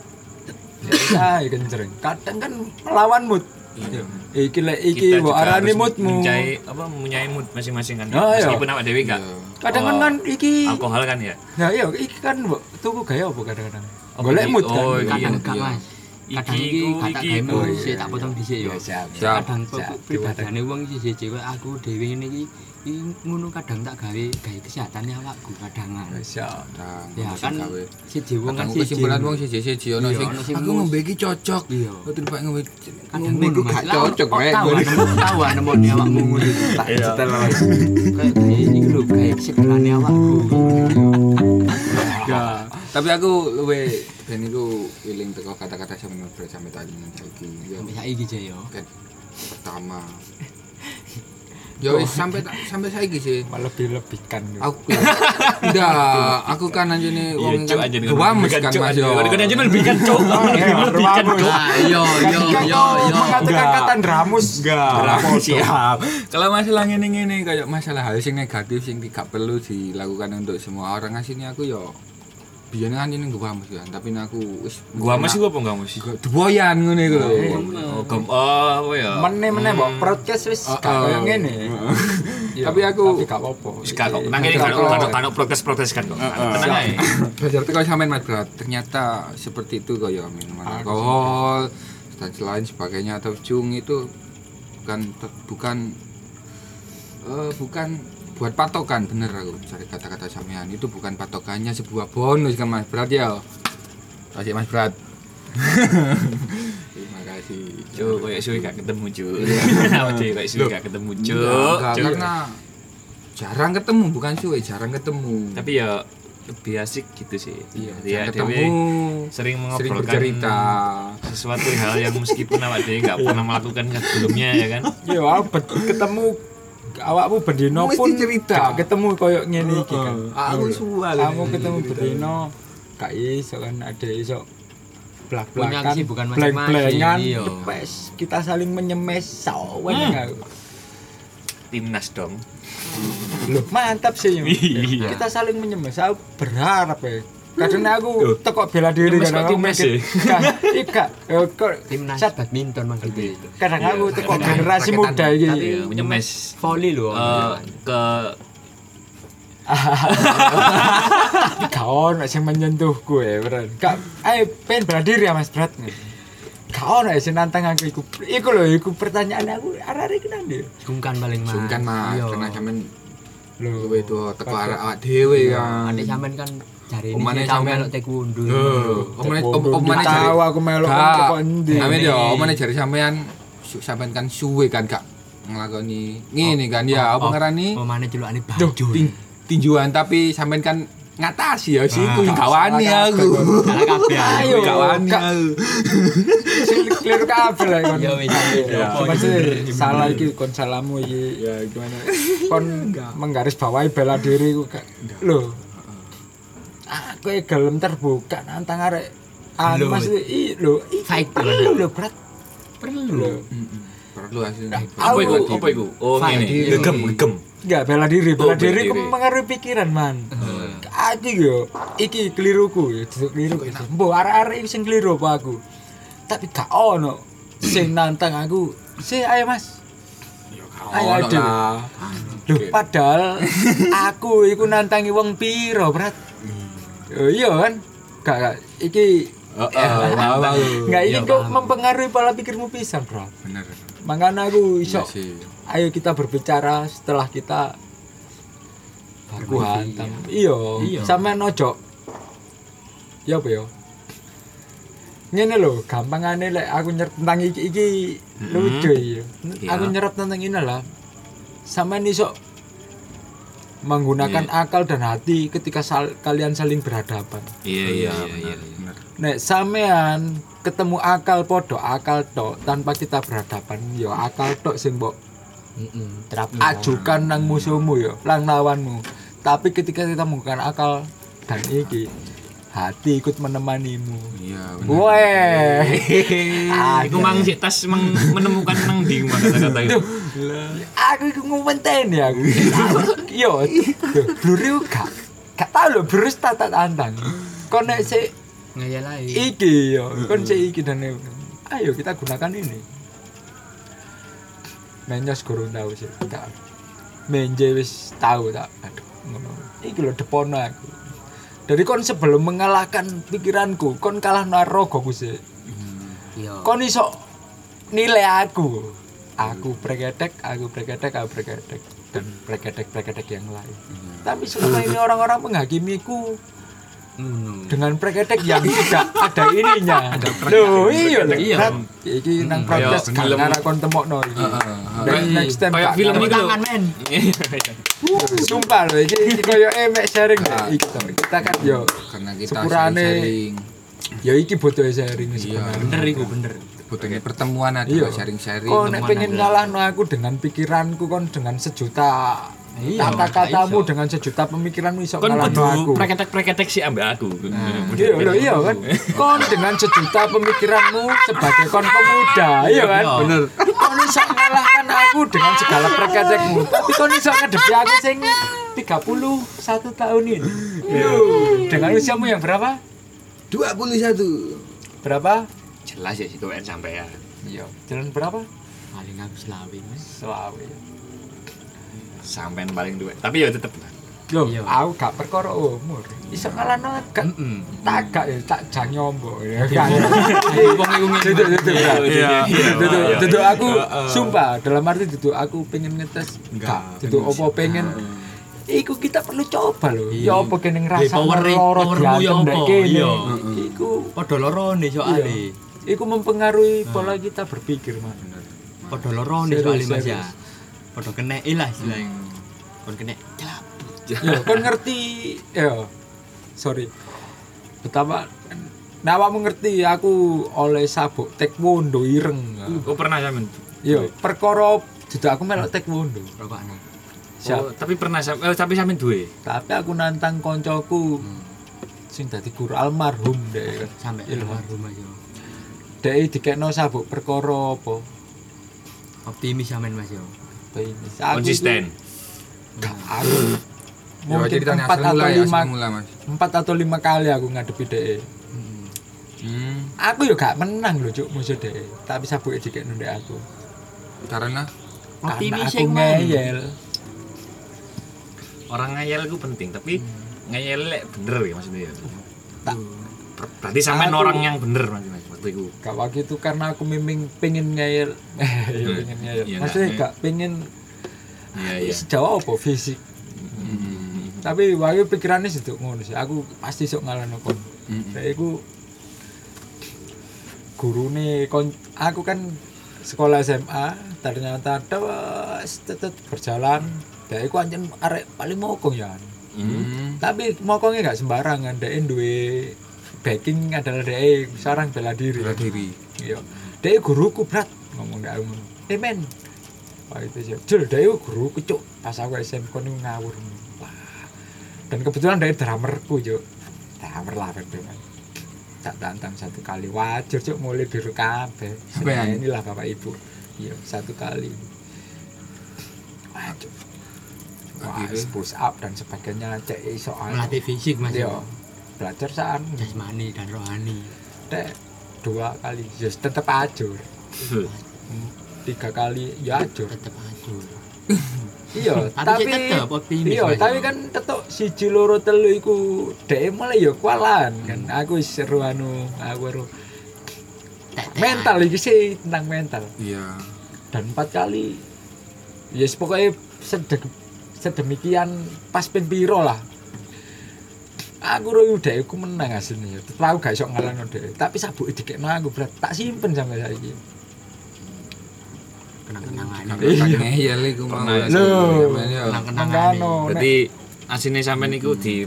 Speaker 1: Ya kita kenceng. Kadang kan melawan mood.
Speaker 3: Iya.
Speaker 1: Iki lek iki mbok arani moodmu.
Speaker 2: mencari apa mempunyai mood masing-masing kan
Speaker 1: Oh, iya.
Speaker 2: meskipun awak dewe gak
Speaker 3: Iya.
Speaker 1: Kadang kan
Speaker 2: Oh,
Speaker 1: kan iki
Speaker 2: alkohol kan ya
Speaker 1: Nah iya iki kan mbok tuku gaya apa kadang-kadang.
Speaker 2: Oh,
Speaker 1: Golek
Speaker 2: iki-
Speaker 1: mood kan.
Speaker 2: oh,
Speaker 4: Kadang
Speaker 2: iya.
Speaker 4: gak mas. Kadang
Speaker 2: Iki
Speaker 4: kata
Speaker 2: iki
Speaker 4: gawe.
Speaker 1: Oh,
Speaker 4: sik
Speaker 1: iya.
Speaker 4: tak potong dhisik yo.
Speaker 1: Siap.
Speaker 4: Kadang pribadane wong siji cewek aku dhewe ngene iki ngono kadang tak gawe gawe kesehatan awakku kadangan.
Speaker 1: Siap.
Speaker 3: Nah,
Speaker 4: Ya kan siji wong kan
Speaker 3: Kadang
Speaker 4: siji.
Speaker 3: kesimpulan wong siji-siji ono
Speaker 4: Iya,
Speaker 3: sing
Speaker 4: ono sing
Speaker 3: aku ngombe iki cocok.
Speaker 4: Iya.
Speaker 3: Tiba ngombe
Speaker 4: Kadang ngono,
Speaker 3: gak cocok
Speaker 4: kok
Speaker 3: rek.
Speaker 4: Tahu nemu [LAUGHS] di awakmu ngono.
Speaker 1: Tak
Speaker 2: Iya.
Speaker 1: Mas.
Speaker 4: Kayak iki lho gawe segerane awakku.
Speaker 3: Ya, tapi aku luwe ben iku eling teko kata-kata sampe ngobrol sampe tadi saiki. Yo
Speaker 4: Sampai saiki je yo.
Speaker 3: ket pertama. Yo wis sampe tak- sampe saiki sih.
Speaker 1: Melebih-lebihkan.
Speaker 3: Aku enggak, aku kan anjene
Speaker 2: iya
Speaker 3: wong kan gewames kan Mas yo.
Speaker 2: kan aja lebih kan cuk [LAUGHS]
Speaker 1: iya,
Speaker 2: lebih kan
Speaker 1: Ramus.
Speaker 2: cuk
Speaker 4: Ah, yo yo yo yo.
Speaker 1: mengatakan
Speaker 3: Enggak.
Speaker 1: kata dramus. Dramus.
Speaker 3: Siap. Kalau masalah ngene-ngene kayak masalah hal sing negatif sing tidak perlu dilakukan untuk semua orang asini aku yo biyen kan ini gewames kan, tapi nek aku wis
Speaker 2: gua masih gua apa enggak masih
Speaker 3: Deboyan ngene iku lho.
Speaker 2: oh gem oh apa ya?
Speaker 1: Meneh-meneh mbok podcast wis
Speaker 3: Oh,
Speaker 1: gak
Speaker 3: oh.
Speaker 1: koyo ngene. [LAUGHS] Iya,
Speaker 3: Tapi aku-
Speaker 1: tapi gak apa-apa.
Speaker 2: Wis gak kok nang kene
Speaker 1: gak
Speaker 2: kan protes-protes kan kok tenang ae.
Speaker 3: Belajar teko sampean Mas Brat, ternyata seperti itu kok ya minuman
Speaker 1: Aku
Speaker 3: alkohol dan selain sebagainya. Atau cung itu bukan bukan eh, bukan buat patokan bener aku cari kata-kata sampean itu bukan patokannya sebuah bonus kan Mas Brat ya. Kasih Mas Brat. [LAUGHS] Terima kasih.
Speaker 2: cuk kayak suwi gak ketemu cuk [LAUGHS] apa sih kayak suwi gak ketemu cuk Cuk.
Speaker 3: karena jarang ketemu bukan suwe jarang ketemu.
Speaker 2: tapi ya lebih asik gitu sih
Speaker 3: iya,
Speaker 2: Dia
Speaker 3: jarang ketemu.
Speaker 2: sering
Speaker 3: Sering
Speaker 2: mengobrolkan
Speaker 3: bercerita.
Speaker 2: sesuatu hal yang meskipun awak dewe nggak pernah melakukannya sebelumnya ya kan [LAUGHS]
Speaker 1: bet- ketemu awakmu bendino pun
Speaker 3: cerita.
Speaker 1: ketemu koyo ngene iki kan.
Speaker 3: Aku
Speaker 1: Iya.
Speaker 3: sual.
Speaker 1: Kamu ketemu bendino gak iso kan ada iso blank-blankan
Speaker 4: masing-masing, iya.
Speaker 1: wes kita saling menyemes sawen aku
Speaker 2: timnas dong
Speaker 1: Loh, mantap sih. [LAUGHS]
Speaker 2: Iya.
Speaker 1: kita saling menyemes aku berharap ya kadang aku teko bela diri kadang
Speaker 2: kok
Speaker 1: aku
Speaker 2: timnas
Speaker 1: mikir, "Gak, iya, eh, kok
Speaker 4: Timnas badminton maksudnya.
Speaker 1: kadang aku teko
Speaker 3: raketan,
Speaker 1: generasi muda
Speaker 2: Iya,
Speaker 1: iki
Speaker 2: menyemes
Speaker 4: Volley lho.
Speaker 2: eh, ke
Speaker 1: Tapi [LAUGHS] gak ono sing menyentuh gue, bener. Gak ayo pengen bela diri ya Mas Brat. Gak ono sing nantang aku iku. Iku lho, iku pertanyaan aku arek-arek iki nang ndi?
Speaker 4: sungkan paling mas
Speaker 3: Sungkan mas,
Speaker 4: Iya.
Speaker 3: karena sampean
Speaker 1: Lho,
Speaker 3: luwe itu teko arek awak dhewe kan.
Speaker 4: Adik sampean kan jari ini
Speaker 3: sampean-
Speaker 4: melok taekwondo.
Speaker 3: Omane om- omane jari
Speaker 1: tahu aku melok kok endi.
Speaker 3: Amin yo, omane jari sampean sampean kan suwe kan gak nglakoni ngene kan ya, apa ngarani?
Speaker 4: Omane celukane baju.
Speaker 3: tin- tinjuan tapi sampean kan ngatasi ya sih,
Speaker 4: Ah,
Speaker 3: aku gak wani aku.
Speaker 4: Ayo.
Speaker 3: Gak wani aku. [LAUGHS]
Speaker 1: Keliru kabeh lah kon.
Speaker 4: Ya.
Speaker 1: Ya, salah iki kon salahmu iki ya gimana? [LAUGHS] Kon menggaris bawahi bela diri gak. Lho. Aku e gelem terbuka nantang arek anu maksudnya i lho perlu lho berat
Speaker 4: Perlu.
Speaker 3: Perlu asli.
Speaker 2: Apa iku?
Speaker 1: Aku-
Speaker 2: Apa iku? Oh, ngene. Gegem, gegem.
Speaker 1: Enggak bela diri, bela
Speaker 2: Oh,
Speaker 1: diri ku mengaruhi pikiran man. Aku yo iki keliruku ya, duduk keliru. Mbok arek-arek iki sing keliru apa aku. Tapi gak ono sing nantang aku. Si ayo Mas. Ayo aduh.
Speaker 3: lah.
Speaker 1: Loh, padahal [LAUGHS] aku iku nantangi wong piro, Brat? Oh, iya kan? Gak, gak. Iki
Speaker 3: wow, wow.
Speaker 1: Enggak ini
Speaker 4: Iya,
Speaker 1: kok mempengaruhi pola pikirmu pisan, Bro.
Speaker 3: Bener.
Speaker 1: Makanya aku iso
Speaker 3: Iya sih.
Speaker 1: ayo kita berbicara setelah kita baku hantam. Iya,
Speaker 4: Iya.
Speaker 1: sampean ojo. Ya apa ya? Ngene lho, gampangane lek aku nyerep tentang iki iki lucu ya. Aku nyerep tentang ini lah. Sampean iso menggunakan akal dan hati ketika sal- kalian saling berhadapan.
Speaker 2: Iya, iya, iya, iya.
Speaker 3: Bener.
Speaker 1: Nek sampean ketemu akal podo akal tok tanpa kita berhadapan ya akal tok sing mbok
Speaker 4: Heeh, terapi.
Speaker 1: ajukan nang musuhmu ya lang lawanmu tapi ketika kita menggunakan akal dan iki hati ikut menemanimu.
Speaker 3: Iya, bener.
Speaker 1: weh.
Speaker 2: Iku mang sik tas mang menemukan nang mang kata-kata itu.
Speaker 1: aku iku ngumenten ya aku. Yo bluri gak gak tau lho berus tata tantang kon nek sik
Speaker 4: Ngayal ae.
Speaker 1: iki yo. Kon sik iki dan ayo kita gunakan ini. Menyos gurung tahu sih tak menje wis tahu tak. Aduh ngono. Iki lho depono aku dari kon sebelum mengalahkan pikiranku kon kalah narogoku sih
Speaker 4: Iya.
Speaker 1: kon iso nilai aku. Aku preketek aku preketek aku preketek dan preketek preketek yang lain. Tapi selama ini orang-orang menghakimiku Dengan preketek yang tidak ada ininya loh iya lho
Speaker 4: Iya.
Speaker 1: Iki nang protes gak
Speaker 2: film.
Speaker 1: ngara kon temokno iki
Speaker 3: Heeh,
Speaker 1: next time
Speaker 2: kayak film
Speaker 1: ngara-
Speaker 2: iki lho.
Speaker 4: Tangan men.
Speaker 1: sumpah lho iki iki koyo emek sharing deh. iki to. kita kan yo
Speaker 3: Karena kita sharing,
Speaker 1: ya iki butuh sharing
Speaker 3: Iya.
Speaker 1: sebenarnya
Speaker 4: Bener iku bener.
Speaker 3: butuhnya pertemuan ada
Speaker 1: Iya.
Speaker 3: sharing-sharing.
Speaker 1: kok nek pengen
Speaker 4: ada.
Speaker 1: ngalahno aku dengan pikiranku kon dengan sejuta
Speaker 4: Iya,
Speaker 1: kata-katamu
Speaker 4: iso.
Speaker 1: dengan sejuta pemikiranmu iso
Speaker 2: Kon
Speaker 1: ngalahno
Speaker 2: kudu
Speaker 1: aku
Speaker 2: preketek-preketek sih ambek aku.
Speaker 1: Iya lho iya kan. Kon dengan sejuta pemikiranmu sebagai kon pemuda, iya kan?
Speaker 4: Iya.
Speaker 1: Bener. Kon iso ngalahkan aku dengan segala perketekmu, tapi kon iso ngadepi aku sing 31 tahun ini. Yo, dengan usiamu yang berapa?
Speaker 3: 21.
Speaker 1: Berapa?
Speaker 2: Jelas ya situ sampean.
Speaker 1: Iya, jalan berapa?
Speaker 4: Paling aku selawe mas.
Speaker 1: Selawe.
Speaker 2: Sampean paling duwe. Tapi ya tetep lah.
Speaker 1: Yo,
Speaker 4: Iya.
Speaker 1: aku gak perkara umur. Iso ngalahno gak tak gak ya tak jang nyombo ya. Gak. [LAUGHS]
Speaker 4: Wong iku ngene.
Speaker 1: Duduk, duduk,
Speaker 2: Iya, iya, iya, iya.
Speaker 1: aku sumpah dalam arti duduk aku pengen ngetes gak duduk opo pengen Iku kita perlu coba loh.
Speaker 4: Iya.
Speaker 1: Ya apa kene ngrasa loro
Speaker 4: powermu ya apa? Iya.
Speaker 1: Iku
Speaker 4: Padha lorone soalé.
Speaker 1: iya. Iku mempengaruhi pola kita berpikir, Mas.
Speaker 4: Padha lorone soalé mas ya. Padha kena lah istilahnya. Kon kena celap. [LAUGHS]
Speaker 1: Ya, kon ngerti ya. Sorry. Betapa Nah, awakmu ngerti aku oleh sabuk taekwondo ireng.
Speaker 2: Oh pernah sampean.
Speaker 1: Yo, perkara duduk aku melok taekwondo.
Speaker 4: Rokokno.
Speaker 2: Oh, tapi pernah eh, tapi sampean duwe.
Speaker 1: Tapi aku nantang koncoku sing dadi guru almarhum deh.
Speaker 4: Sampai
Speaker 1: Ilham.
Speaker 4: almarhum yo.
Speaker 1: Dek dikekno sabuk perkara apa?
Speaker 4: Optimis sampean mas yo.
Speaker 2: Konsisten.
Speaker 1: Gak,
Speaker 3: Ya, [LAUGHS]
Speaker 1: mungkin
Speaker 3: ceritanya
Speaker 1: empat
Speaker 3: asal
Speaker 1: atau
Speaker 3: mula ya,
Speaker 1: lima
Speaker 3: asal mula, Mas.
Speaker 1: empat atau lima kali aku ngadepi dek.
Speaker 4: Heeh.
Speaker 3: Hmm,
Speaker 1: aku yo gak menang loh cuk musuh dek. Tapi sabuk dikekno dek aku.
Speaker 3: Karena?
Speaker 1: Karena
Speaker 4: Optimis
Speaker 1: aku ngeyel.
Speaker 2: Orang ngeyel itu penting tapi ngeyel lek bener ya maksudnya ya.
Speaker 1: Tak.
Speaker 2: Ber- berarti sampean
Speaker 1: Aku-
Speaker 2: orang yang bener maksudnya Itu
Speaker 1: Gak waktu itu karena aku memang pengen ngeyel, [LAUGHS] ya pengen ngeyel.
Speaker 2: Iya,
Speaker 1: Maksudnya
Speaker 2: enggak,
Speaker 1: gak pengen
Speaker 2: iya iya
Speaker 1: sejauh apa fisik.
Speaker 2: Hmm.
Speaker 1: Tapi waktu pikirannya situ ngono sih. Aku pasti sok ngalahno kon.
Speaker 3: Mm-mm.
Speaker 1: Kayak aku gurune kon aku kan sekolah SMA ternyata terus tetep berjalan. Kayak aku anjen arek paling mokong ya.
Speaker 3: Hmm.
Speaker 1: Tapi mokongnya gak sembarangan. Dia duwe backing adalah dia seorang bela diri.
Speaker 3: Bela diri.
Speaker 1: Iya. Dia guruku berat ngomong gak ngono. Eh men. Wah itu sih. Jul dia guruku cuk. Pas aku SMK nih ngawur. Wah. Dan kebetulan dia drummerku cuk. Drummer lah memang. Tak tantang satu kali wajar cuk mulai biru.
Speaker 3: Sampean?
Speaker 1: inilah bapak ibu. Iya satu kali. Wah cuk. Wah, push up dan sebagainya cek iso anu.
Speaker 4: melatih fisik mas
Speaker 1: Iya. Belajar saan.
Speaker 4: Jasmani dan rohani.
Speaker 1: Dek, dua kali. Ya tetep ajur. Tiga kali ya ajur.
Speaker 4: Tetap ajur.
Speaker 1: Iya
Speaker 4: Tapi tetep
Speaker 1: iya tapi kan tetep siji loro telu iku dek mulai ya kualan kan. Aku wis seru anu aku seru mental iki sih tentang mental.
Speaker 3: Iya.
Speaker 1: dan empat kali ya yes, pokoknya sedek, sedemikian pas pen piro lah aku royo dek aku menang aslinya tetep aku gak iso ngalahno dek tapi sabuk dikekno aku berat. Tak simpen sampai saiki.
Speaker 4: Kenang-kenangan
Speaker 3: ngeyel iku mau.
Speaker 1: Loh.
Speaker 4: kenang-kenangan
Speaker 2: Berarti asine sampean niku di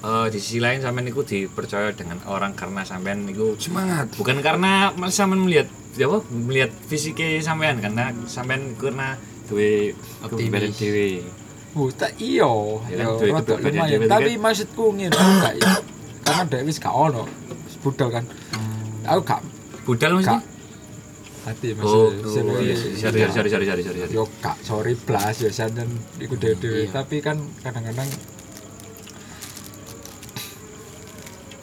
Speaker 2: eh, di sisi lain sampean niku dipercaya dengan orang karena sampean niku
Speaker 3: Semangat.
Speaker 2: bukan karena sampean melihat ya apa melihat fisiknya sampean. Karena sampean karena duwe dhewe.
Speaker 1: Oh, tak iya,
Speaker 2: Ya
Speaker 1: ya,
Speaker 2: kan,
Speaker 1: rada lumayan. Tapi maksudku ngene enggak ya. Karena dek wis gak ono. Budal kan. Aku gak
Speaker 2: Budal mesti?
Speaker 1: gak hati
Speaker 2: Oh,
Speaker 1: maksudnya.
Speaker 2: oh, iya, sorry, sorry, sorry, sorry, sorry, sorry.
Speaker 1: Yo gak sorry blas ya santen iku dhewe
Speaker 4: Iya.
Speaker 1: Tapi kan kadang-kadang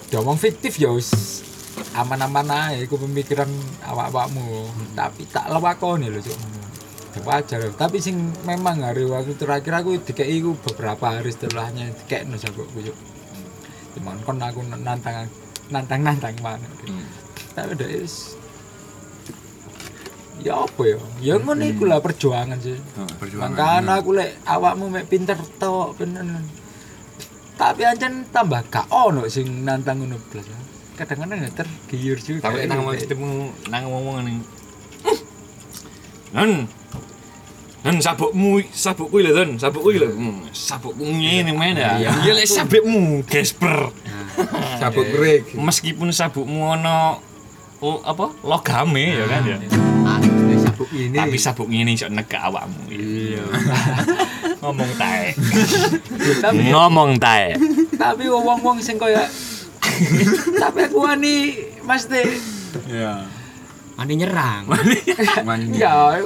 Speaker 1: diomong fiktif ya wis aman-aman ae iku pemikiran awak-awakmu. Tapi tak lewakoni lho cuk. Wajar tapi sing memang hari waktu terakhir aku dikei iku beberapa hari setelahnya dikekno sabukku cuk. Cuman kon aku nantang nantang nantang mana
Speaker 2: Hmm.
Speaker 1: tapi udah is ya apa ya ya ngono iku lah perjuangan sih
Speaker 3: Perjuangan.
Speaker 1: makanya aku lek awakmu mek pinter tok bener tapi ancen tambah gak ono sing nantang ngono blas kadang-kadang ya tergiur juga
Speaker 2: Tapi nang ketemu nang ngomong ning. Nan. Nan sabukmu, sabukku lho, Don. Sabukku lho. Hmm, sabukku ngene men ya. Ya lek sabukmu, Gesper.
Speaker 3: Sabuk break.
Speaker 2: Meskipun sabukmu ono oh, apa? Logame ya kan ya.
Speaker 4: ah ini sabuk ini
Speaker 2: Tapi sabuk ngene iso negak awakmu. Iya. [LAUGHS] Ngomong tae. Ngomong tae.
Speaker 1: tapi wong-wong sing kaya tapi aku wani mesti
Speaker 3: Iya.
Speaker 4: Mani nyerang.
Speaker 1: Ya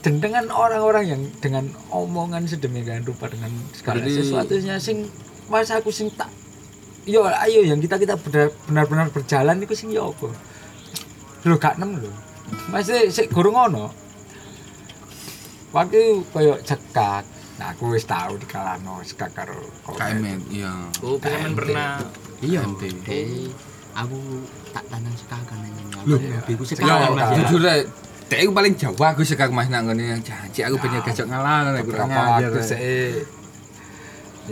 Speaker 1: dan dengan orang-orang yang dengan omongan sedemikian rupa dengan segala
Speaker 3: Berarti-
Speaker 1: sesuatunya sing mas aku sing tak yo ayo yang kita kita benar- benar-benar berjalan itu sing yo apa? Lu gak nem lho. Masih sik gurung ono waktu koyo cekak nah aku wis tau dikalano cekak karo
Speaker 3: KMN. Iya.
Speaker 2: Oh, pernah.
Speaker 4: Iya.
Speaker 3: MT.
Speaker 4: aku tak tanam sekakan ini
Speaker 3: Loh,
Speaker 4: aku hobiku
Speaker 3: Ya,
Speaker 4: sekakan mas ya.
Speaker 3: jujur ae, Dek aku paling jauh aku sekak mas nang ngene yang janji aku pengen gajak ngalah ajar.
Speaker 1: waktu
Speaker 3: ae.
Speaker 1: sik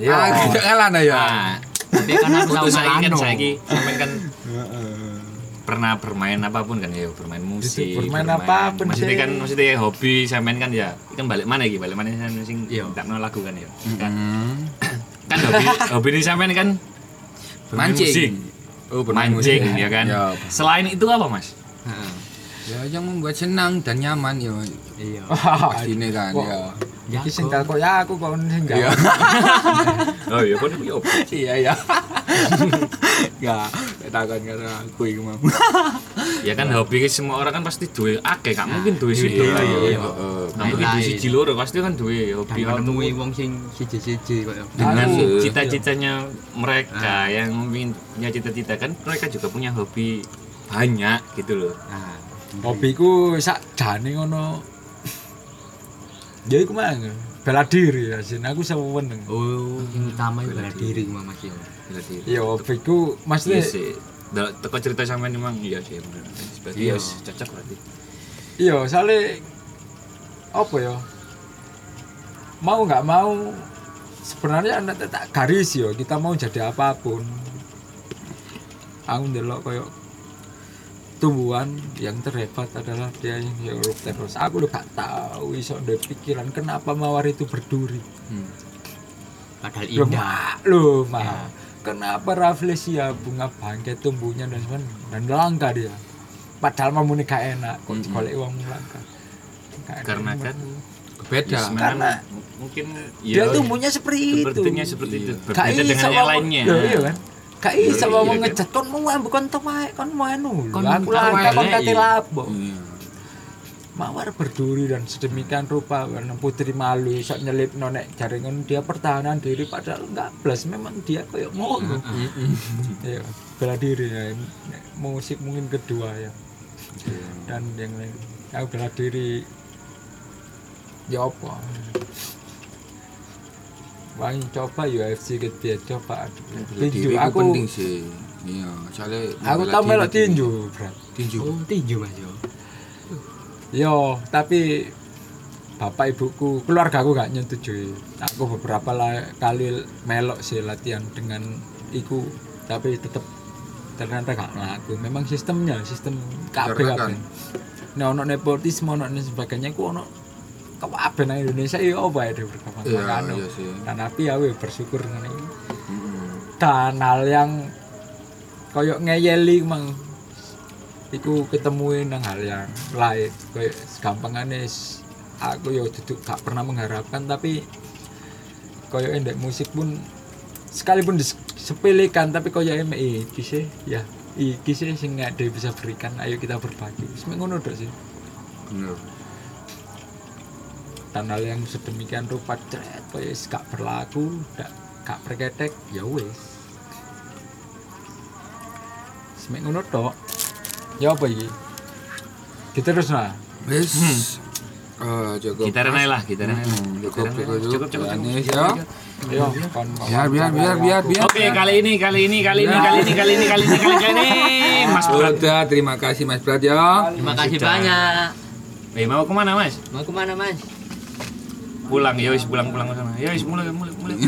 Speaker 3: Ah, gajak ngalah nah ya.
Speaker 2: Ah,
Speaker 4: tapi kan aku tahu
Speaker 2: saiki kan
Speaker 4: ngalano.
Speaker 2: saiki sampean kan pernah bermain apa pun kan ya bermain musik
Speaker 1: bermain apa pun
Speaker 2: maksudnya
Speaker 1: sih.
Speaker 2: kan maksudnya hobi sampean kan ya kan balik mana iki balik mana sing
Speaker 4: Iya.
Speaker 2: tak mau lagu kan ya kan,
Speaker 3: Hmm.
Speaker 2: kan hobi hobi ini sampean kan bermain
Speaker 3: Mancing.
Speaker 2: musik
Speaker 3: Oh, bermain
Speaker 2: mancing
Speaker 3: musik.
Speaker 2: ya kan
Speaker 3: Ya.
Speaker 2: selain itu apa mas.
Speaker 3: Ya yang membuat senang dan nyaman ya.
Speaker 4: Iya [LAUGHS]
Speaker 3: Pasti ini kan
Speaker 1: Wah.
Speaker 3: ya.
Speaker 1: Iki sing kok ya aku kok sing
Speaker 3: Iya. [LAUGHS]
Speaker 2: oh iya kan itu hobi
Speaker 3: Iya ya. Enggak, [LAUGHS] takon karo aku iku mau.
Speaker 2: ya kan hobi semua orang kan pasti duwe akeh gak mungkin duwe
Speaker 3: Iya,
Speaker 2: sido
Speaker 3: iya, iya.
Speaker 2: Nggak mungkin duwe siji loro pasti kan duwe hobi
Speaker 4: menemui wong sing siji-siji kok ya.
Speaker 2: dengan cita-citanya mereka yang punya cita-cita kan mereka juga punya hobi banyak gitu loh
Speaker 4: nah
Speaker 1: hobiku sak jane ngono ya iku mang bela diri ya sih aku seneng
Speaker 4: Oh, yang utama itu bela diri Mas Mas yo.
Speaker 2: Bela diri.
Speaker 1: iya hobiku
Speaker 2: Iya
Speaker 1: maksudnya
Speaker 2: sih. Dah teko cerita sampean memang iya sih bener. Berarti
Speaker 4: Iya.
Speaker 2: ya cocok berarti.
Speaker 1: iya soalnya apa ya mau nggak mau sebenarnya anak tak garis yo kita mau jadi apa pun aku ndelok koyo tumbuhan yang terhebat adalah dia yang hirup terus aku udah gak tahu iso ada pikiran kenapa mawar itu berduri
Speaker 3: Hmm.
Speaker 4: Padahal indah.
Speaker 1: loh, mak.
Speaker 4: Ya.
Speaker 1: Kenapa Rafflesia bunga bangkai tumbuhnya dan sebagainya dan langka dia. Padahal mau gak enak, kok
Speaker 3: Mm-mm.
Speaker 1: digolek uang langka.
Speaker 2: Karena kan
Speaker 3: Beda.
Speaker 2: ya
Speaker 1: Karena-
Speaker 2: mungkin
Speaker 1: dia
Speaker 2: ya
Speaker 1: tumbuhnya seperti itu.
Speaker 2: seperti itu. Berbeda dengan yang lainnya.
Speaker 1: Iya kan? Gak iso
Speaker 2: Iya,
Speaker 1: mau
Speaker 2: iya,
Speaker 1: ngecat kon mau ambil kon temae kon mau anu.
Speaker 4: Kon
Speaker 1: Aku langka kon
Speaker 4: wae,
Speaker 1: kate
Speaker 4: iya.
Speaker 1: lapo.
Speaker 3: Iya.
Speaker 1: Mawar berduri dan sedemikian rupa karena putri malu sok nyelip nonek jaringan dia pertahanan diri padahal enggak plus memang dia kayak ngono. Iya, bela diri ya. Musik mungkin kedua ya. Dan yang lain. Aku bela diri. Ya apa? Wah, coba UFC ke dia coba. Tinju aku.
Speaker 3: penting sih. Iya, soalnya
Speaker 1: Aku tau melok tinju, Bro.
Speaker 3: Tinju.
Speaker 4: Oh, tinju Mas yo.
Speaker 1: Yo, tapi bapak ibuku, keluarga aku gak nyetujui. Aku beberapa la- kali melok sih latihan dengan iku, tapi tetep ternyata gak ngaku. Memang sistemnya, sistem
Speaker 3: kan-
Speaker 1: kabeh. Nah, ono nepotisme, ono dan sebagainya, ku ono kabeh nang Indonesia ya apa ya deh berkawan
Speaker 3: Iya, iya sih.
Speaker 1: Dan tapi ya we bersyukur ngene iki.
Speaker 3: Mm-mm.
Speaker 1: Dan hal yang koyok ngeyeli mang iku ketemuin nang hal yang lain koyo gampangane aku yo duduk gak pernah mengharapkan tapi koyo endek musik pun sekalipun disepelekan tapi koyo emek iki sih ya iki sih sing ada bisa berikan ayo kita berbagi wis mek ngono sih
Speaker 3: Bener
Speaker 1: perbuatan hal yang sedemikian rupa cret ya wis gak berlaku gak gak perketek ya wis. Semek ngono tok. Ya apa iki? Kita terus nah
Speaker 3: wis Uh, cukup
Speaker 2: kita renai lah kita renai
Speaker 3: hmm, cukup, cukup
Speaker 2: cukup cukup
Speaker 3: cukup. Ya. Ya,
Speaker 1: iya. ya.
Speaker 3: Biar biar biar biar biar.
Speaker 2: Oke kali ini kali ini kali ini kali ini kali ini kali ini kali ini mas
Speaker 3: Brad terima kasih mas Brad ya.
Speaker 4: Terima kasih banyak.
Speaker 2: Eh, mau ke mana mas?
Speaker 4: Mau ke mana mas?
Speaker 2: Pulang, ya wis pulang, pulang ke sana. Ya wis mulai, mulai, mulai.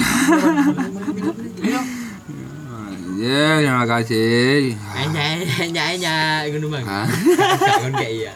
Speaker 3: Ya, terima kasih.
Speaker 4: Hanya hanya hanya ngono Bang. Ngono kayak iya.